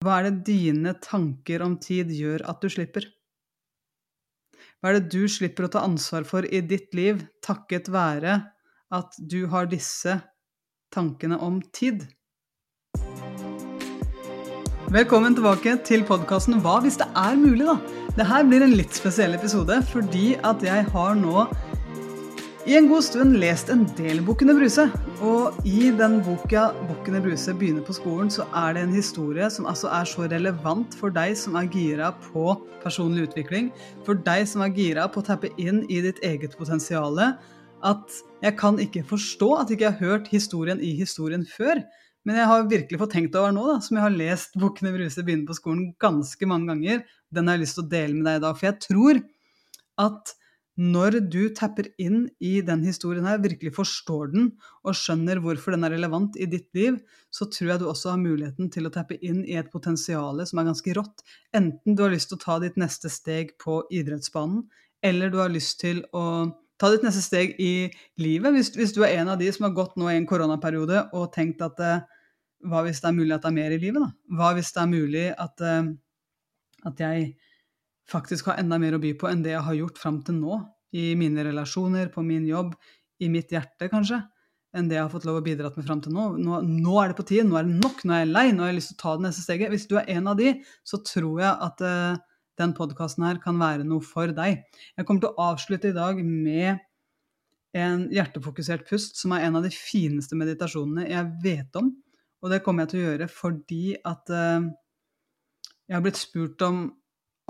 Hva er det dine tanker om tid gjør at du slipper? Hva er det du slipper å ta ansvar for i ditt liv takket være at du har disse tankene om tid? Velkommen tilbake til podkasten Hva hvis det er mulig, da? Dette blir en litt spesiell episode fordi at jeg har nå i en god stund lest en del Bukkene Bruse. Og i den boka 'Bukkene Bruse begynner på skolen', så er det en historie som altså er så relevant for deg som er gira på personlig utvikling, for deg som er gira på å tappe inn i ditt eget potensial, at jeg kan ikke forstå at jeg ikke har hørt historien i historien før. Men jeg har virkelig fått tenkt over nå, da, som jeg har lest 'Bukkene Bruse begynner på skolen' ganske mange ganger. Den har jeg lyst til å dele med deg i dag. For jeg tror at når du tapper inn i den historien her, virkelig forstår den og skjønner hvorfor den er relevant i ditt liv, så tror jeg du også har muligheten til å tappe inn i et potensial som er ganske rått. Enten du har lyst til å ta ditt neste steg på idrettsbanen, eller du har lyst til å ta ditt neste steg i livet. Hvis, hvis du er en av de som har gått nå i en koronaperiode og tenkt at eh, hva hvis det er mulig at det er mer i livet, da? Hva hvis det er mulig at, eh, at jeg faktisk har enda mer å by på enn det jeg har gjort fram til nå. I mine relasjoner, på min jobb, i mitt hjerte, kanskje. Enn det jeg har fått lov å bidra med fram til nå. nå. nå. er det på tide, nå er det nok, nå er jeg lei, nå har jeg lyst til å ta det neste steget. Hvis du er en av de, så tror jeg at uh, den podkasten her kan være noe for deg. Jeg kommer til å avslutte i dag med en hjertefokusert pust, som er en av de fineste meditasjonene jeg vet om. Og det kommer jeg til å gjøre fordi at uh, jeg har blitt spurt om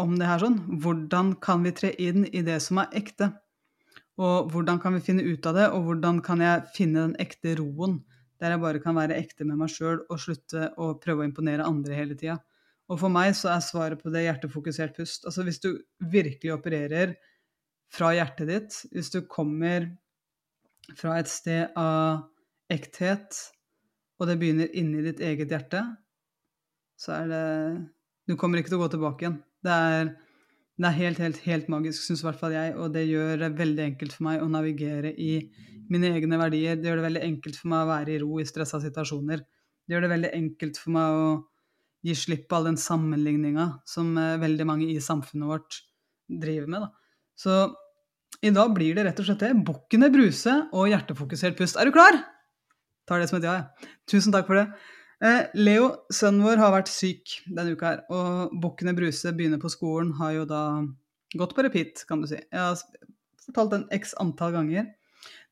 om det her sånn. Hvordan kan vi tre inn i det som er ekte? Og hvordan kan vi finne ut av det, og hvordan kan jeg finne den ekte roen? Der jeg bare kan være ekte med meg sjøl og slutte å prøve å imponere andre hele tida. Og for meg så er svaret på det hjertefokusert pust. Altså hvis du virkelig opererer fra hjertet ditt, hvis du kommer fra et sted av ekthet, og det begynner inni ditt eget hjerte, så er det Du kommer ikke til å gå tilbake igjen. Det er, det er helt, helt, helt magisk, syns i hvert fall jeg, og det gjør det veldig enkelt for meg å navigere i mine egne verdier. Det gjør det veldig enkelt for meg å være i ro i stressa situasjoner. Det gjør det veldig enkelt for meg å gi slipp på all den sammenligninga som eh, veldig mange i samfunnet vårt driver med. Da. Så i dag blir det rett og slett det. Bukkene Bruse og hjertefokusert pust. Er du klar? Tar det som et ja, ja. Tusen takk for det. Eh, Leo, sønnen vår, har vært syk denne uka her. Og Bukkene Bruse begynner på skolen har jo da gått på repeat, kan du si. Jeg har fortalt den x antall ganger.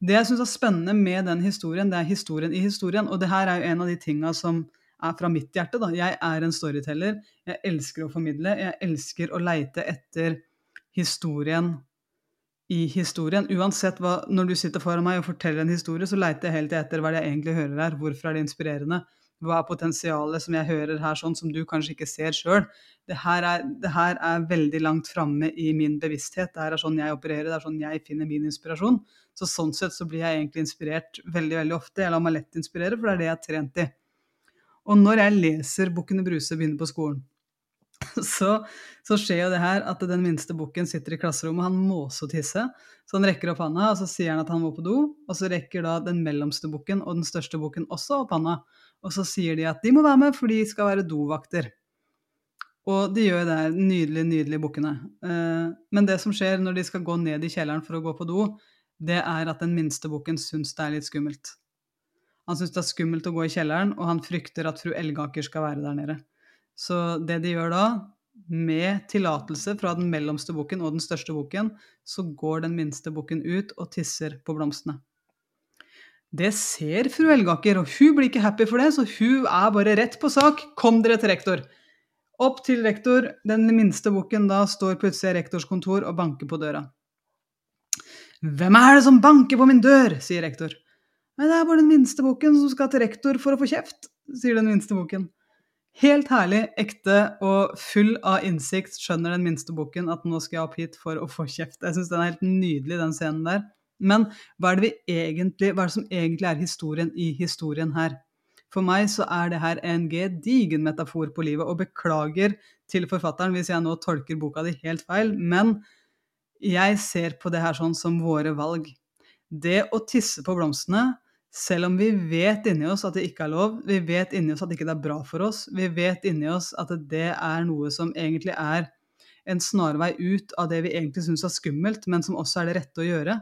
Det jeg syns er spennende med den historien, det er historien i historien. Og det her er jo en av de tinga som er fra mitt hjerte. da. Jeg er en storyteller. Jeg elsker å formidle. Jeg elsker å leite etter historien i historien. Uansett hva Når du sitter foran meg og forteller en historie, så leiter jeg helt etter hva det jeg egentlig hører her. Hvorfor er det inspirerende? Hva er potensialet som jeg hører her, sånn som du kanskje ikke ser sjøl. Det, her er veldig langt framme i min bevissthet. Det her er sånn jeg opererer, det er sånn jeg finner min inspirasjon. Så sånn sett så blir jeg egentlig inspirert veldig veldig ofte. Jeg lar meg lett inspirere, for det er det jeg har trent i. Og når jeg leser Bukkene Bruse begynner på skolen, så, så, skjer jo det her at den minste bukken sitter i klasserommet, han må også tisse. Så han rekker opp handa, og så sier han at han må på do. Og så rekker da den mellomste bukken og den største bukken også opp handa. Og så sier de at de må være med, for de skal være dovakter. Og de gjør det her. nydelig, nydelig bukkene. Eh, men det som skjer når de skal gå ned i kjelleren for å gå på do, det er at den minste bukken syns det er litt skummelt. Han syns det er skummelt å gå i kjelleren, og han frykter at fru Elgaker skal være der nede. Så det de gjør da, med tillatelse fra den mellomste bukken og den største bukken, så går den minste bukken ut og tisser på blomstene. Det ser fru Elgaker, og hun blir ikke happy for det, så hun er bare rett på sak. Kom dere til rektor! Opp til rektor. Den minste bukken da står plutselig i rektors kontor og banker på døra. Hvem er det som banker på min dør? sier rektor. Nei, det er bare den minste bukken som skal til rektor for å få kjeft, sier den minste bukken. Helt herlig, ekte og full av innsikt skjønner den minste bukken at nå skal jeg opp hit for å få kjeft. Jeg syns den er helt nydelig, den scenen der. Men hva er, egentlig, hva er det som egentlig er historien i historien her? For meg så er det her en gedigen metafor på livet, og beklager til forfatteren hvis jeg nå tolker boka di helt feil, men jeg ser på det her sånn som våre valg. Det å tisse på blomstene, selv om vi vet inni oss at det ikke er lov, vi vet inni oss at det ikke er bra for oss, vi vet inni oss at det er noe som egentlig er en snarvei ut av det vi egentlig syns er skummelt, men som også er det rette å gjøre.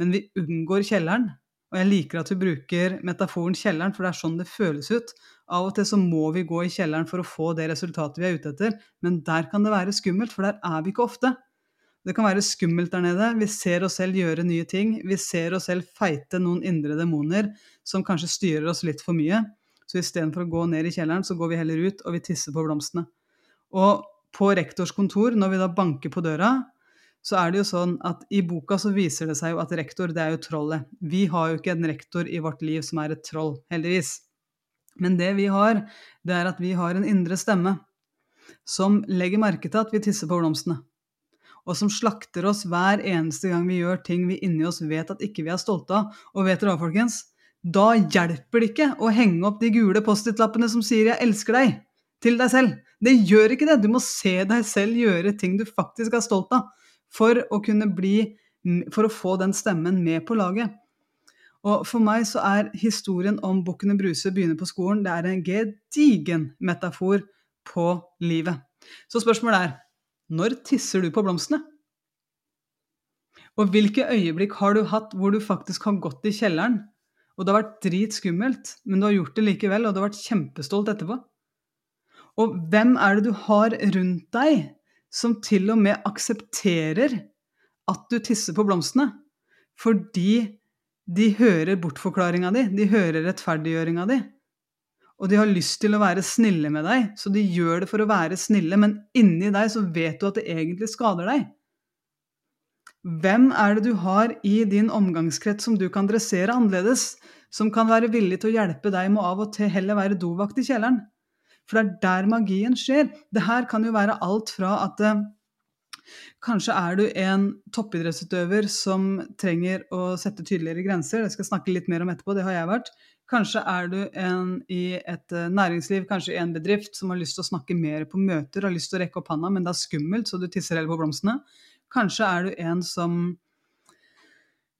Men vi unngår kjelleren. Og jeg liker at vi bruker metaforen kjelleren, for det er sånn det føles ut. Av og til så må vi gå i kjelleren for å få det resultatet vi er ute etter, men der kan det være skummelt, for der er vi ikke ofte. Det kan være skummelt der nede. Vi ser oss selv gjøre nye ting. Vi ser oss selv feite noen indre demoner som kanskje styrer oss litt for mye. Så istedenfor å gå ned i kjelleren, så går vi heller ut og vi tisser på blomstene. Og på rektors kontor, når vi da banker på døra, så er det jo sånn at i boka så viser det seg jo at rektor, det er jo trollet. Vi har jo ikke en rektor i vårt liv som er et troll, heldigvis. Men det vi har, det er at vi har en indre stemme som legger merke til at vi tisser på blomstene. Og som slakter oss hver eneste gang vi gjør ting vi inni oss vet at ikke vi er stolte av. Og vet dere hva, folkens? Da hjelper det ikke å henge opp de gule Post-It-lappene som sier 'jeg elsker deg' til deg selv. Det gjør ikke det. Du må se deg selv gjøre ting du faktisk er stolt av, for å kunne bli For å få den stemmen med på laget. Og for meg så er historien om Bukkene Bruse begynner på skolen, det er en gedigen metafor på livet. Så spørsmålet er når tisser du på blomstene? Og hvilke øyeblikk har du hatt hvor du faktisk har gått i kjelleren, og det har vært dritskummelt, men du har gjort det likevel, og du har vært kjempestolt etterpå? Og hvem er det du har rundt deg som til og med aksepterer at du tisser på blomstene? Fordi de hører bortforklaringa di, de hører rettferdiggjøringa di. Og de har lyst til å være snille med deg, så de gjør det for å være snille, men inni deg så vet du at det egentlig skader deg. Hvem er det du har i din omgangskrets som du kan dressere annerledes, som kan være villig til å hjelpe deg med av og til heller være dovakt i kjelleren? For det er der magien skjer. Det her kan jo være alt fra at eh, Kanskje er du en toppidrettsutøver som trenger å sette tydeligere grenser. Det skal jeg snakke litt mer om etterpå, det har jeg vært. Kanskje er du en i et eh, næringsliv, kanskje i en bedrift, som har lyst til å snakke mer på møter, har lyst til å rekke opp handa, men det er skummelt, så du tisser heller på blomstene. Kanskje er du en som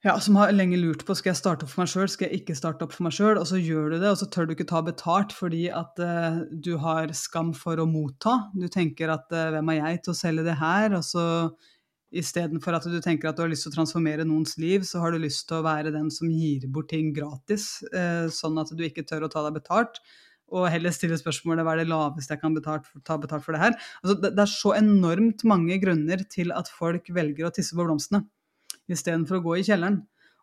ja, som har lenge lurt på skal jeg starte opp for meg sjøl, skal jeg ikke starte opp for meg sjøl, og så gjør du det, og så tør du ikke ta betalt fordi at uh, du har skam for å motta. Du tenker at uh, hvem er jeg til å selge det her? Og så istedenfor at du tenker at du har lyst til å transformere noens liv, så har du lyst til å være den som gir bort ting gratis, uh, sånn at du ikke tør å ta deg betalt. Og heller stille spørsmålet hva er det laveste jeg kan betalt for, ta betalt for det her. Altså, det, det er så enormt mange grunner til at folk velger å tisse på blomstene istedenfor å gå i kjelleren.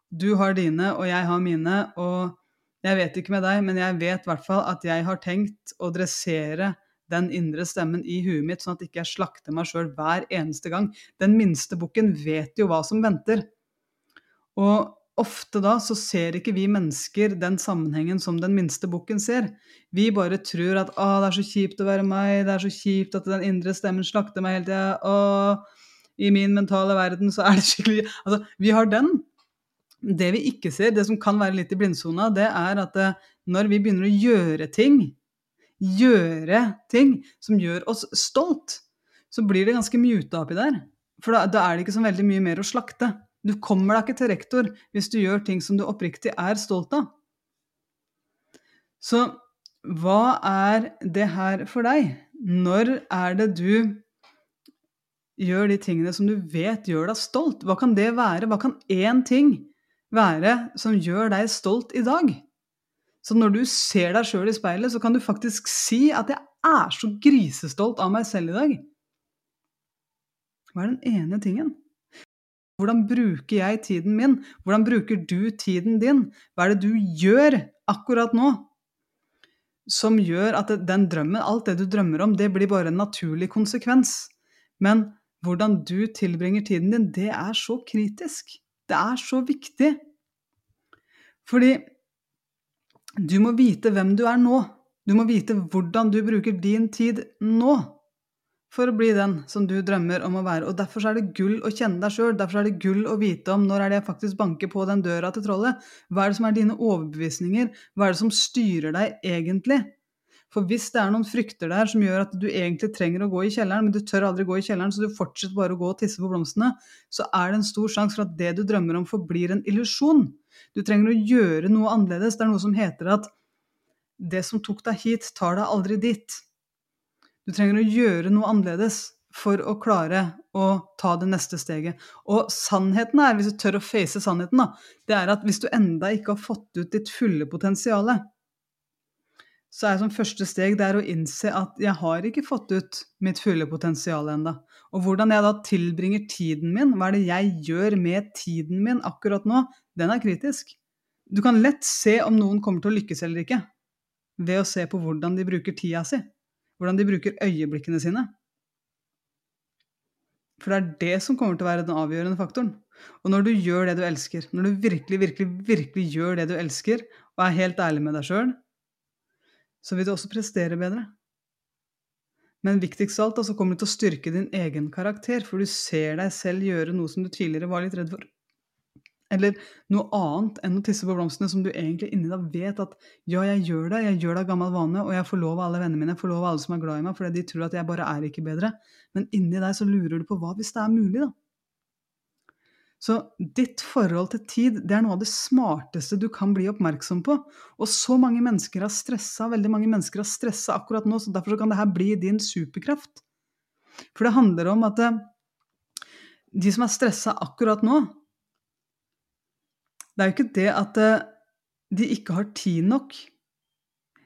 Du har dine, og jeg har mine, og jeg vet ikke med deg, men jeg vet i hvert fall at jeg har tenkt å dressere den indre stemmen i huet mitt, sånn at ikke jeg slakter meg sjøl hver eneste gang. Den minste bukken vet jo hva som venter. Og ofte da så ser ikke vi mennesker den sammenhengen som den minste bukken ser. Vi bare tror at 'å, det er så kjipt å være meg', 'det er så kjipt at den indre stemmen slakter meg hele tida', i min mentale verden så er det skikkelig Altså, vi har den. Det vi ikke ser, det som kan være litt i blindsona, det er at eh, når vi begynner å gjøre ting, gjøre ting som gjør oss stolt, så blir det ganske muta oppi der. For da, da, er det ikke så veldig mye mer å slakte. Du kommer deg ikke til rektor hvis du gjør ting som du oppriktig er stolt av. Så hva er det her for deg? Når er det du gjør de tingene som du vet gjør deg stolt. Hva kan det være? Hva kan én ting være som gjør deg stolt i dag? Så når du ser deg sjøl i speilet, så kan du faktisk si at 'jeg er så grisestolt av meg selv i dag'. Hva er den ene tingen? Hvordan bruker jeg tiden min? Hvordan bruker du tiden din? Hva er det du gjør akkurat nå som gjør at den drømmen, alt det du drømmer om, det blir bare en naturlig konsekvens? Men hvordan du tilbringer tiden din, det er så kritisk. Det er så viktig. Fordi du må vite hvem du er nå. Du må vite hvordan du bruker din tid nå for å bli den som du drømmer om å være. Og Derfor er det gull å kjenne deg sjøl. Derfor er det gull å vite om når er det jeg faktisk banker på den døra til trollet. Hva er det som er dine overbevisninger? Hva er det som styrer deg egentlig? For hvis det er noen frykter der som gjør at du egentlig trenger å gå i kjelleren, men du tør aldri gå i kjelleren, så du fortsetter bare å gå og tisse på blomstene, så er det en stor sjanse for at det du drømmer om, forblir en illusjon. Du trenger å gjøre noe annerledes. Det er noe som heter at det som tok deg hit, tar deg aldri dit. Du trenger å gjøre noe annerledes for å klare å ta det neste steget. Og sannheten er, hvis du tør å face sannheten, da, det er at hvis du enda ikke har fått ut ditt fulle potensial, så er som første steg det er å innse at jeg har ikke fått ut mitt fulle potensial enda. Og hvordan jeg da tilbringer tiden min, hva er det jeg gjør med tiden min akkurat nå, den er kritisk. Du kan lett se om noen kommer til å lykkes eller ikke, ved å se på hvordan de bruker tida si. Hvordan de bruker øyeblikkene sine. For det er det som kommer til å være den avgjørende faktoren. Og når du gjør det du elsker, når du virkelig, virkelig, virkelig gjør det du elsker, og er helt ærlig med deg sjøl, så vil du også prestere bedre. Men viktigst av alt, så altså, kommer du til å styrke din egen karakter, for du ser deg selv gjøre noe som du tidligere var litt redd for. Eller noe annet enn å tisse på blomstene som du egentlig inni deg vet at ja, jeg gjør det, jeg gjør det av gammel vane, og jeg får lov av alle vennene mine, jeg får lov av alle som er glad i meg, fordi de tror at jeg bare er ikke bedre. Men inni deg så lurer du på hva hvis det er mulig, da? Så ditt forhold til tid det er noe av det smarteste du kan bli oppmerksom på. Og så mange mennesker har stressa, veldig mange mennesker har stressa akkurat nå, så derfor kan det her bli din superkraft. For det handler om at eh, de som er stressa akkurat nå, det er jo ikke det at eh, de ikke har tid nok.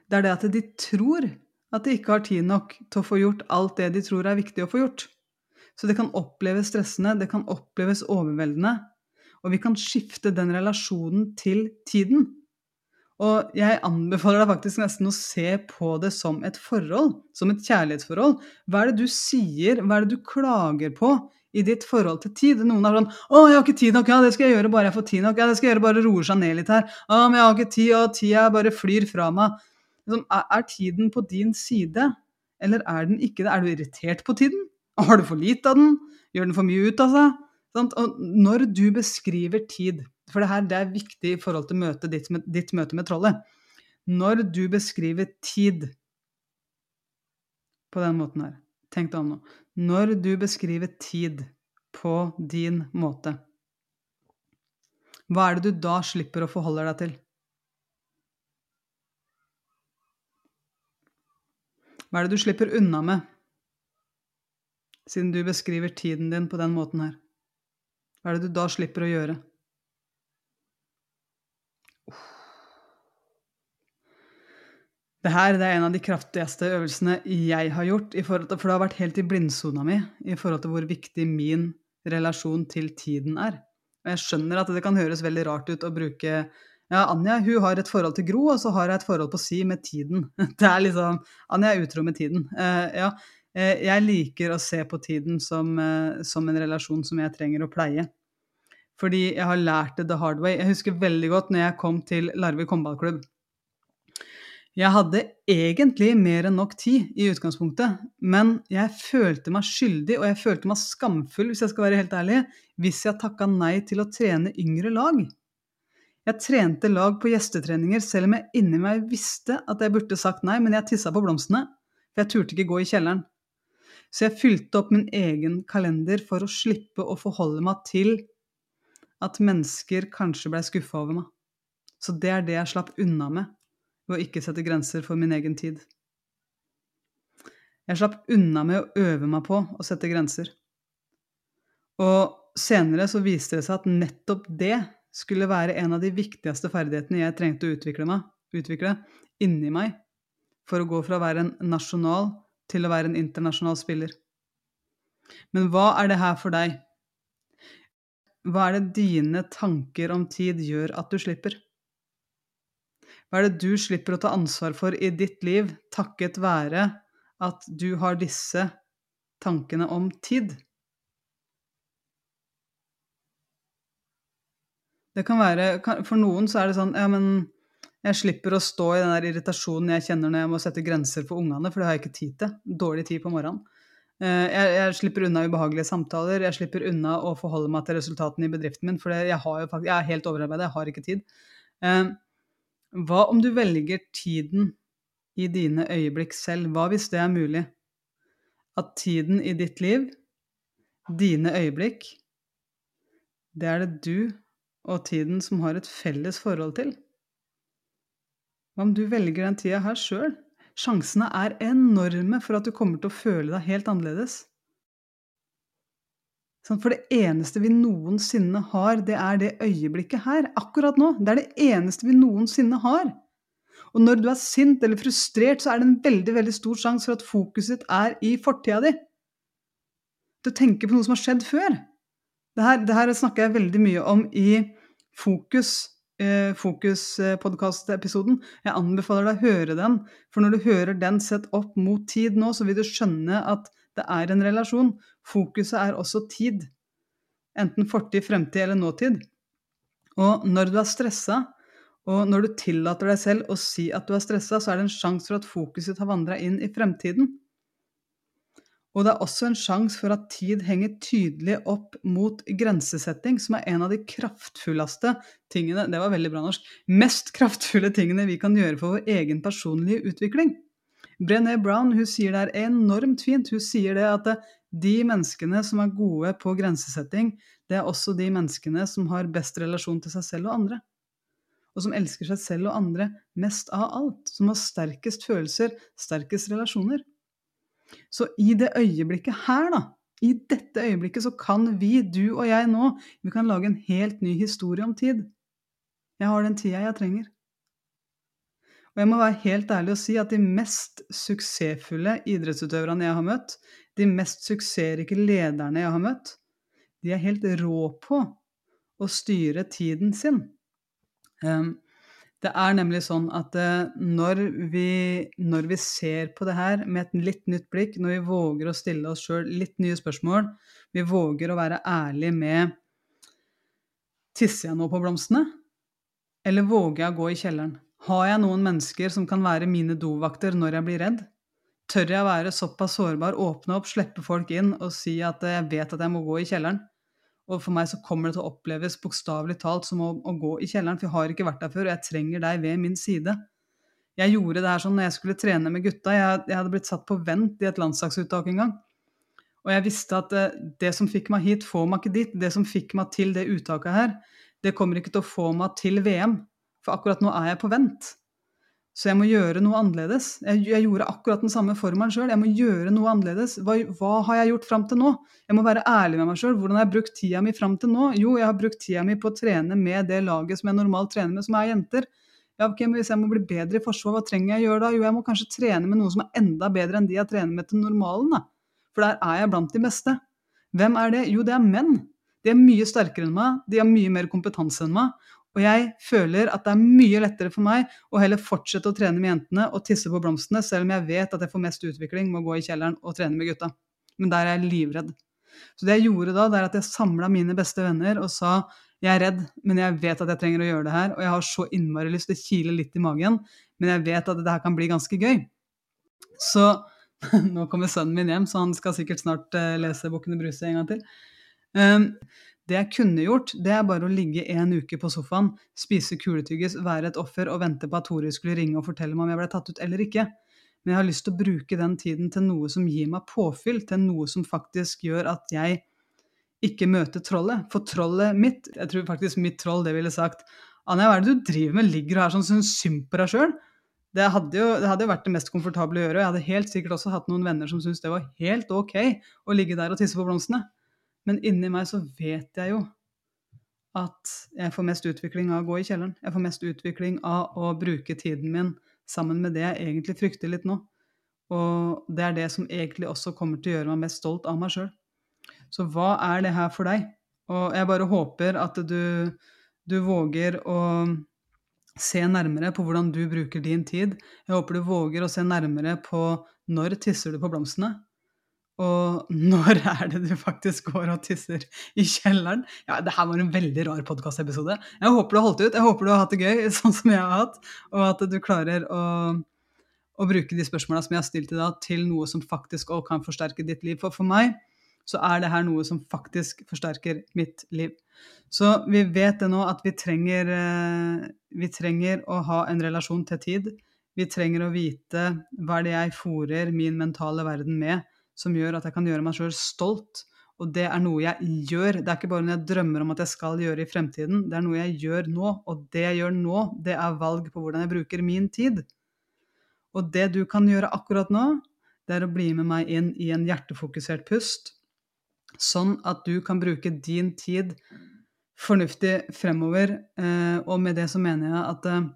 Det er det at de tror at de ikke har tid nok til å få gjort alt det de tror er viktig å få gjort. Så det kan oppleves stressende, det kan oppleves overveldende. Og vi kan skifte den relasjonen til tiden. Og jeg anbefaler deg faktisk nesten å se på det som et forhold, som et kjærlighetsforhold. Hva er det du sier, hva er det du klager på i ditt forhold til tid. Noen er sånn 'Å, jeg har ikke tid nok. Ja, det skal jeg gjøre bare jeg får tid nok. Ja, det skal jeg gjøre bare roer seg ned litt her. Å, men jeg har ikke tid. Og tida bare flyr fra meg.' Liksom, er tiden på din side, eller er den ikke det? Er du irritert på tiden? Har du for lite av den? Gjør den for mye ut av seg? Og når du beskriver tid, for det her det er viktig i forhold til møtet ditt, ditt møte med trollet Når du beskriver tid på den måten her Tenk deg om nå. Når du beskriver tid på din måte, hva er det du da slipper å forholde deg til? Hva er det du slipper unna med, siden du beskriver tiden din på den måten her? Hva er det du da slipper å gjøre? Det her det er en av de kraftigste øvelsene jeg har gjort, til, for det har vært helt i blindsona mi i forhold til hvor viktig min relasjon til tiden er. Og jeg skjønner at det kan høres veldig rart ut å bruke ja, Anja hun har et forhold til Gro, og så har jeg et forhold på si med tiden. Det er liksom Anja er utro med tiden. Uh, ja, jeg liker å se på tiden som, uh, som, en relasjon som jeg trenger å pleie. Fordi jeg har lært det the hard way. Jeg husker veldig godt når jeg kom til Larvik håndballklubb. Jeg hadde egentlig mer enn nok tid i utgangspunktet, men jeg følte meg skyldig og jeg følte meg skamfull, hvis jeg skal være helt ærlig, hvis jeg takka nei til å trene yngre lag. Jeg trente lag på gjestetreninger selv om jeg inni meg visste at jeg burde sagt nei, men jeg tissa på blomstene, for jeg turte ikke gå i kjelleren. Så jeg fylte opp min egen kalender for å slippe å forholde meg til at mennesker kanskje blei skuffa over meg. Så det er det jeg slapp unna med ved å ikke sette grenser for min egen tid. Jeg slapp unna med å øve meg på å sette grenser. Og senere så viste det seg at nettopp det skulle være en av de viktigste ferdighetene jeg trengte å utvikle, meg, utvikle inni meg for å gå fra å være en nasjonal til å være en internasjonal spiller. Men hva er det her for deg? Hva er det dine tanker om tid gjør at du slipper? Hva er det du slipper å ta ansvar for i ditt liv takket være at du har disse tankene om tid? Det kan være For noen så er det sånn Ja, men jeg slipper å stå i den der irritasjonen jeg kjenner når jeg må sette grenser for ungene, for det har jeg ikke tid til. Dårlig tid på morgenen. Eh, jeg, jeg, slipper unna ubehagelige samtaler, jeg slipper unna å forholde meg til resultatene i bedriften min, for jeg, faktisk, jeg er helt overarbeidet, jeg har ikke tid. Eh, hva om du velger tiden i dine øyeblikk selv? Hva hvis det er mulig? At tiden i ditt liv, dine øyeblikk, det er det du og tiden som har et felles forhold til? Hva om du velger den tida her sjøl? Sjansene er enorme for at du kommer til å føle deg helt annerledes. Sånn, for det eneste vi noensinne har, det er det øyeblikket her. Akkurat nå. Det er det eneste vi noensinne har. Og når du er sint eller frustrert, så er det en veldig veldig stor sjanse for at fokuset ditt er i fortida di. Du tenker på noe som har skjedd før. Det det her snakker jeg veldig mye om i Fokus eh, Fokus-podkast-episoden. Jeg anbefaler deg å høre den, for når du hører den sett opp mot tid nå, så vil du skjønne at det er en relasjon. Fokuset er også tid. Enten fortid, fremtid eller nåtid. Og når du er stressa, og når du tillater deg selv å si at du er stressa, så er det en sjanse for at fokuset har vandra inn i fremtiden. Og det er også en sjanse for at tid henger tydelig opp mot grensesetting, som er en av de kraftfulleste tingene Det var veldig bra norsk. Mest kraftfulle tingene vi kan gjøre for vår egen personlige utvikling. Brené Brown hun sier det er enormt fint. Hun sier det at de menneskene som er gode på grensesetting, det er også de menneskene som har best relasjon til seg selv og andre. Og som elsker seg selv og andre mest av alt. Som har sterkest følelser, sterkest relasjoner. Så i det øyeblikket her, da, i dette øyeblikket, så kan vi, du og jeg nå, vi kan lage en helt ny historie om tid. Jeg har den tida jeg trenger. Og jeg må være helt ærlig og si at de mest suksessfulle idrettsutøverne jeg har møtt, de mest suksessrike lederne jeg har møtt, de er helt rå på å styre tiden sin. Um, det er nemlig sånn at eh, når vi, når vi, ser på det her med et litt nytt blikk, når vi våger å stille oss sjøl litt nye spørsmål, vi våger å være ærlige med Tisser jeg nå på blomstene? Eller våger jeg å gå i kjelleren? Har jeg noen mennesker som kan være mine dovakter når jeg blir redd? Tør jeg å være såpass sårbar, åpne opp, slippe folk inn og si at jeg vet at jeg må gå i kjelleren? Og for meg så kommer det til å oppleves bokstavelig talt som å, å, gå i kjelleren, for jeg har ikke vært der før, og jeg trenger deg ved min side. Jeg gjorde det her sånn når jeg skulle trene med gutta. Jeg, jeg hadde blitt satt på vent i et landslagsuttak en gang. Og jeg visste at eh, det som fikk meg hit, får meg ikke dit. Det som fikk meg til det uttaket her, det kommer ikke til å få meg til VM. For akkurat nå er jeg på vent. Så jeg må gjøre noe annerledes. Jeg, jeg gjorde akkurat den samme formelen sjøl. Jeg må gjøre noe annerledes. Hva, hva har jeg gjort fram til nå? Jeg må være ærlig med meg sjøl. Hvordan har jeg brukt tida mi fram til nå? Jo, jeg har brukt tida mi på å trene med det laget som jeg normalt trener med, som er jenter. Ja, ok, men Hvis jeg må bli bedre i forsvar, hva trenger jeg å gjøre da? Jo, jeg må kanskje trene med noen som er enda bedre enn de jeg trener med til normalen. da. For der er jeg blant de beste. Hvem er det? Jo, det er menn. De er mye sterkere enn meg, de har mye mer kompetanse enn meg. Og jeg føler at det er mye lettere for meg å heller fortsette å trene med jentene og tisse på blomstene, selv om jeg vet at jeg får mest utvikling med å gå i kjelleren og trene med gutta. Men der er jeg livredd. Så det jeg gjorde da, det er at jeg samla mine beste venner og sa jeg er redd, men jeg vet at jeg trenger å gjøre det her, og jeg har så innmari lyst det å kile litt i magen, men jeg vet at det her kan bli ganske gøy. Så nå kommer sønnen min hjem, så han skal sikkert snart uh, lese Bukkene Bruse en gang til. Um, det jeg kunne gjort, det er bare å ligge en uke på sofaen, spise kuletyggis, være et offer og vente på at Tore skulle ringe og fortelle meg om jeg ble tatt ut eller ikke. Men jeg har lyst til å bruke den tiden til noe som gir meg påfyll, til noe som faktisk gjør at jeg ikke møter trollet. For trollet mitt, jeg tror faktisk mitt troll det ville sagt Anja, hva er det du driver med, ligger du her sånn syns synd på deg sjøl? Det hadde, jo, det hadde jo vært det mest komfortable å gjøre. og Jeg hadde helt sikkert også hatt noen venner som syntes det var helt ok å ligge der og tisse på blomstene. Men inni meg så vet jeg jo at jeg får mest utvikling av å gå i kjelleren. Jeg får mest utvikling av å bruke tiden min sammen med det jeg egentlig frykter litt nå. Og det er det som egentlig også kommer til å gjøre meg mest stolt av meg sjøl. Så hva er det her for deg? Og jeg bare håper at du, du våger å se nærmere på hvordan du bruker din tid. Jeg håper du våger å se nærmere på når tisser du på blomstene. Og når er det du faktisk går og tisser i kjelleren? Ja, det her var en veldig rar podkastepisode. Jeg håper du har holdt ut. Jeg håper du har hatt det gøy, sånn som jeg har hatt. Og at du klarer å, å bruke de spørsmåla som jeg har stilt i dag, til noe som faktisk òg kan forsterke ditt liv. For for meg så er det her noe som faktisk forsterker mitt liv. Så vi vet det nå at vi trenger, eh, vi trenger å ha en relasjon til tid. Vi trenger å vite hva er det jeg fòrer min mentale verden med som gjør at jeg kan gjøre meg sjøl stolt Og det er noe jeg gjør. Det er ikke bare noe jeg drømmer om at jeg skal gjøre i fremtiden. Det er noe jeg gjør nå. Og det jeg gjør nå, det er valg på hvordan jeg bruker min tid. Og det du kan gjøre akkurat nå, det er å bli med meg inn i en hjertefokusert pust, sånn at du kan bruke din tid fornuftig fremover. Eh, og med det så mener jeg at eh,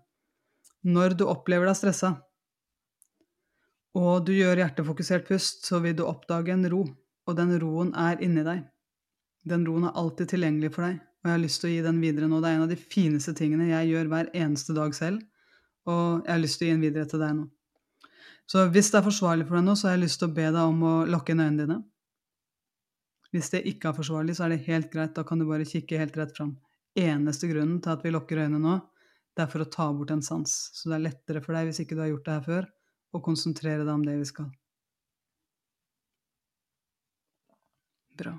når du opplever deg stressa, og du gjør hjertefokusert pust, så vil du oppdage en ro, og den roen er inni deg. Den roen er alltid tilgjengelig for deg, og jeg har lyst til å gi den videre nå. Det er en av de fineste tingene jeg gjør hver eneste dag selv, og jeg har lyst til å gi den videre til deg nå. Så hvis det er forsvarlig for deg nå, så har jeg lyst til å be deg om å lukke inn øynene dine. Hvis det ikke er forsvarlig, så er det helt greit, da kan du bare kikke helt rett fram. Eneste grunnen til at vi lukker øynene nå, det er for å ta bort en sans. Så det er lettere for deg hvis ikke du har gjort det her før, og konsentrere deg om det vi skal. Bra.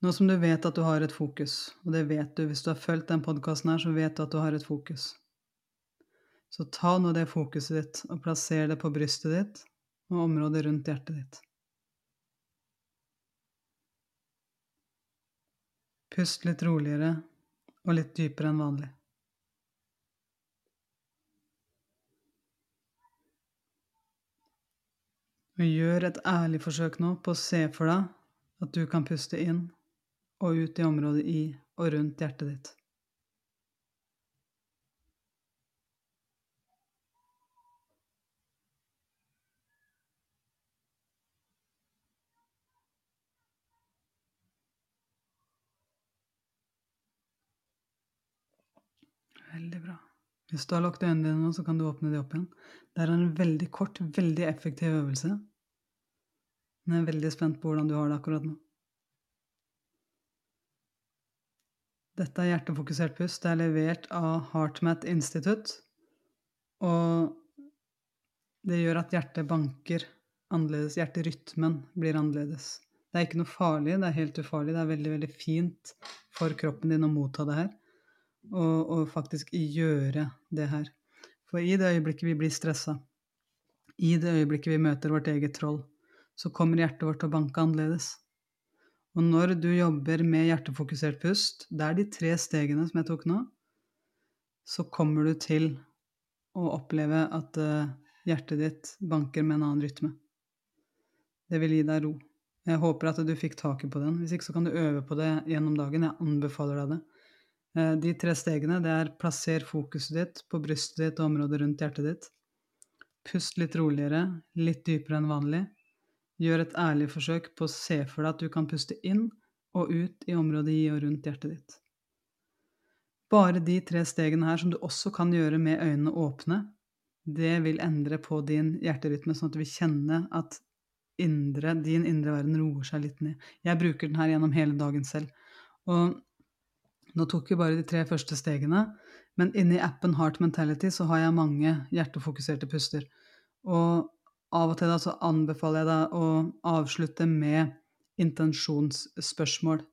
Nå som du vet at du har et fokus, og det vet du hvis du har fulgt den podkasten her, så vet du at du har et fokus. Så ta nå det fokuset ditt og plasser det på brystet ditt og området rundt hjertet ditt. Pust litt roligere og litt dypere enn vanlig. Og gjør et ærlig forsøk nå på å se for deg at du kan puste inn og ut i området i og rundt hjertet ditt. Veldig bra. Hvis du har lagt øynene dine nå, så kan du åpne de opp igjen. Det er en veldig kort, veldig effektiv øvelse. Jeg er veldig spent på hvordan du har det akkurat nå. Dette er hjertefokusert pust. Det er levert av HeartMath Institute. Og det gjør at hjertet banker annerledes. Hjerterytmen blir annerledes. Det er ikke noe farlig, det er helt ufarlig. Det er veldig, veldig fint for kroppen din å motta det her. Og, og faktisk gjøre det her. For i det øyeblikket vi blir stressa, i det øyeblikket vi møter vårt eget troll, så kommer hjertet vårt til å banke annerledes. Og når du jobber med hjertefokusert pust, det er de tre stegene som jeg tok nå, så kommer du til å oppleve at uh, hjertet ditt banker med en annen rytme. Det vil gi deg ro. Jeg håper at du fikk taket på den. Hvis ikke så kan du øve på det gjennom dagen. Jeg anbefaler deg det. Uh, de tre stegene det er plasser fokuset ditt på brystet ditt og området rundt hjertet ditt. Pust litt roligere, litt dypere enn vanlig. Gjør et ærlig forsøk på å se for deg at du kan puste inn og ut i området i og rundt hjertet ditt. Bare de tre stegene her, som du også kan gjøre med øynene åpne, det vil endre på din hjerterytme, sånn at du vil kjenne at indre, din indre verden roer seg litt ned. Jeg bruker den her gjennom hele dagen selv. Og nå tok vi bare de tre første stegene, men inni appen Heart Mentality så har jeg mange hjertefokuserte puster. Og av og til da så anbefaler jeg deg å avslutte med intensjonsspørsmål.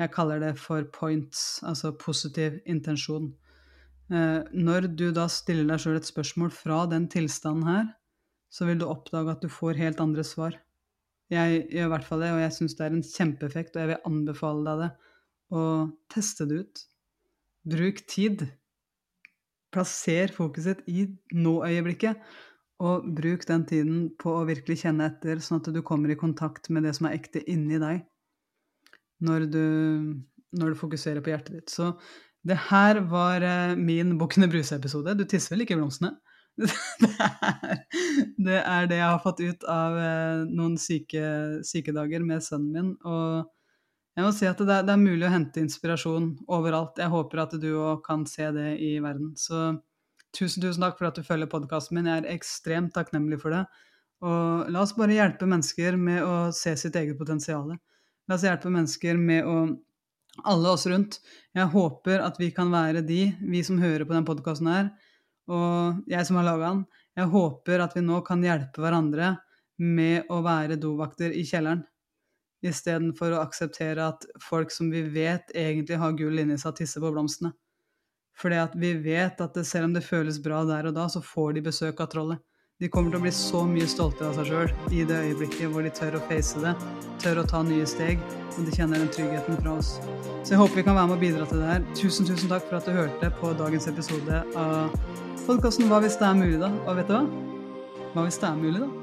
Jeg kaller det for points, altså positiv intensjon. Eh, når du da stiller deg sjøl et spørsmål fra den tilstanden her, så vil du oppdage at du får helt andre svar. Jeg gjør i hvert fall det, og jeg syns det er en kjempeeffekt, og jeg vil anbefale deg det. å teste det ut. Bruk tid. Plasser fokuset i nå-øyeblikket. Og bruk den tiden på å virkelig kjenne etter, sånn at du kommer i kontakt med det som er ekte inni deg, når du, når du fokuserer på hjertet ditt. Så det her var eh, min Bukkene Bruse-episode. Du tisser vel ikke i blomstene? Det er, det er, det jeg har fått ut av eh, noen syke, sykedager med sønnen min. Og jeg må si at det er, det er mulig å hente inspirasjon overalt. Jeg håper at du òg kan se det i verden. Så Tusen, tusen takk for at du følger podkasten min. Jeg er ekstremt takknemlig for det. Og la oss bare hjelpe mennesker med å se sitt eget potensial. La oss hjelpe mennesker med å Alle oss rundt. Jeg håper at vi kan være de, vi som hører på den podkasten her, og jeg som har laga den. Jeg håper at vi nå kan hjelpe hverandre med å være dovakter i kjelleren. Istedenfor å akseptere at folk som vi vet egentlig har gull inni seg, tisser på blomstene. Fordi at vi vet at det, selv om det føles bra der og da, så får de besøk av trollet. De kommer til å bli så mye stoltere av seg sjøl i det øyeblikket hvor de tør å face det, tør å ta nye steg, og de kjenner den tryggheten fra oss. Så jeg håper vi kan være med og bidra til det her. Tusen, tusen takk for at du hørte på dagens episode av podkasten Hva hvis det er mulig, da? Og vet du hva? Hva hvis det er mulig, da?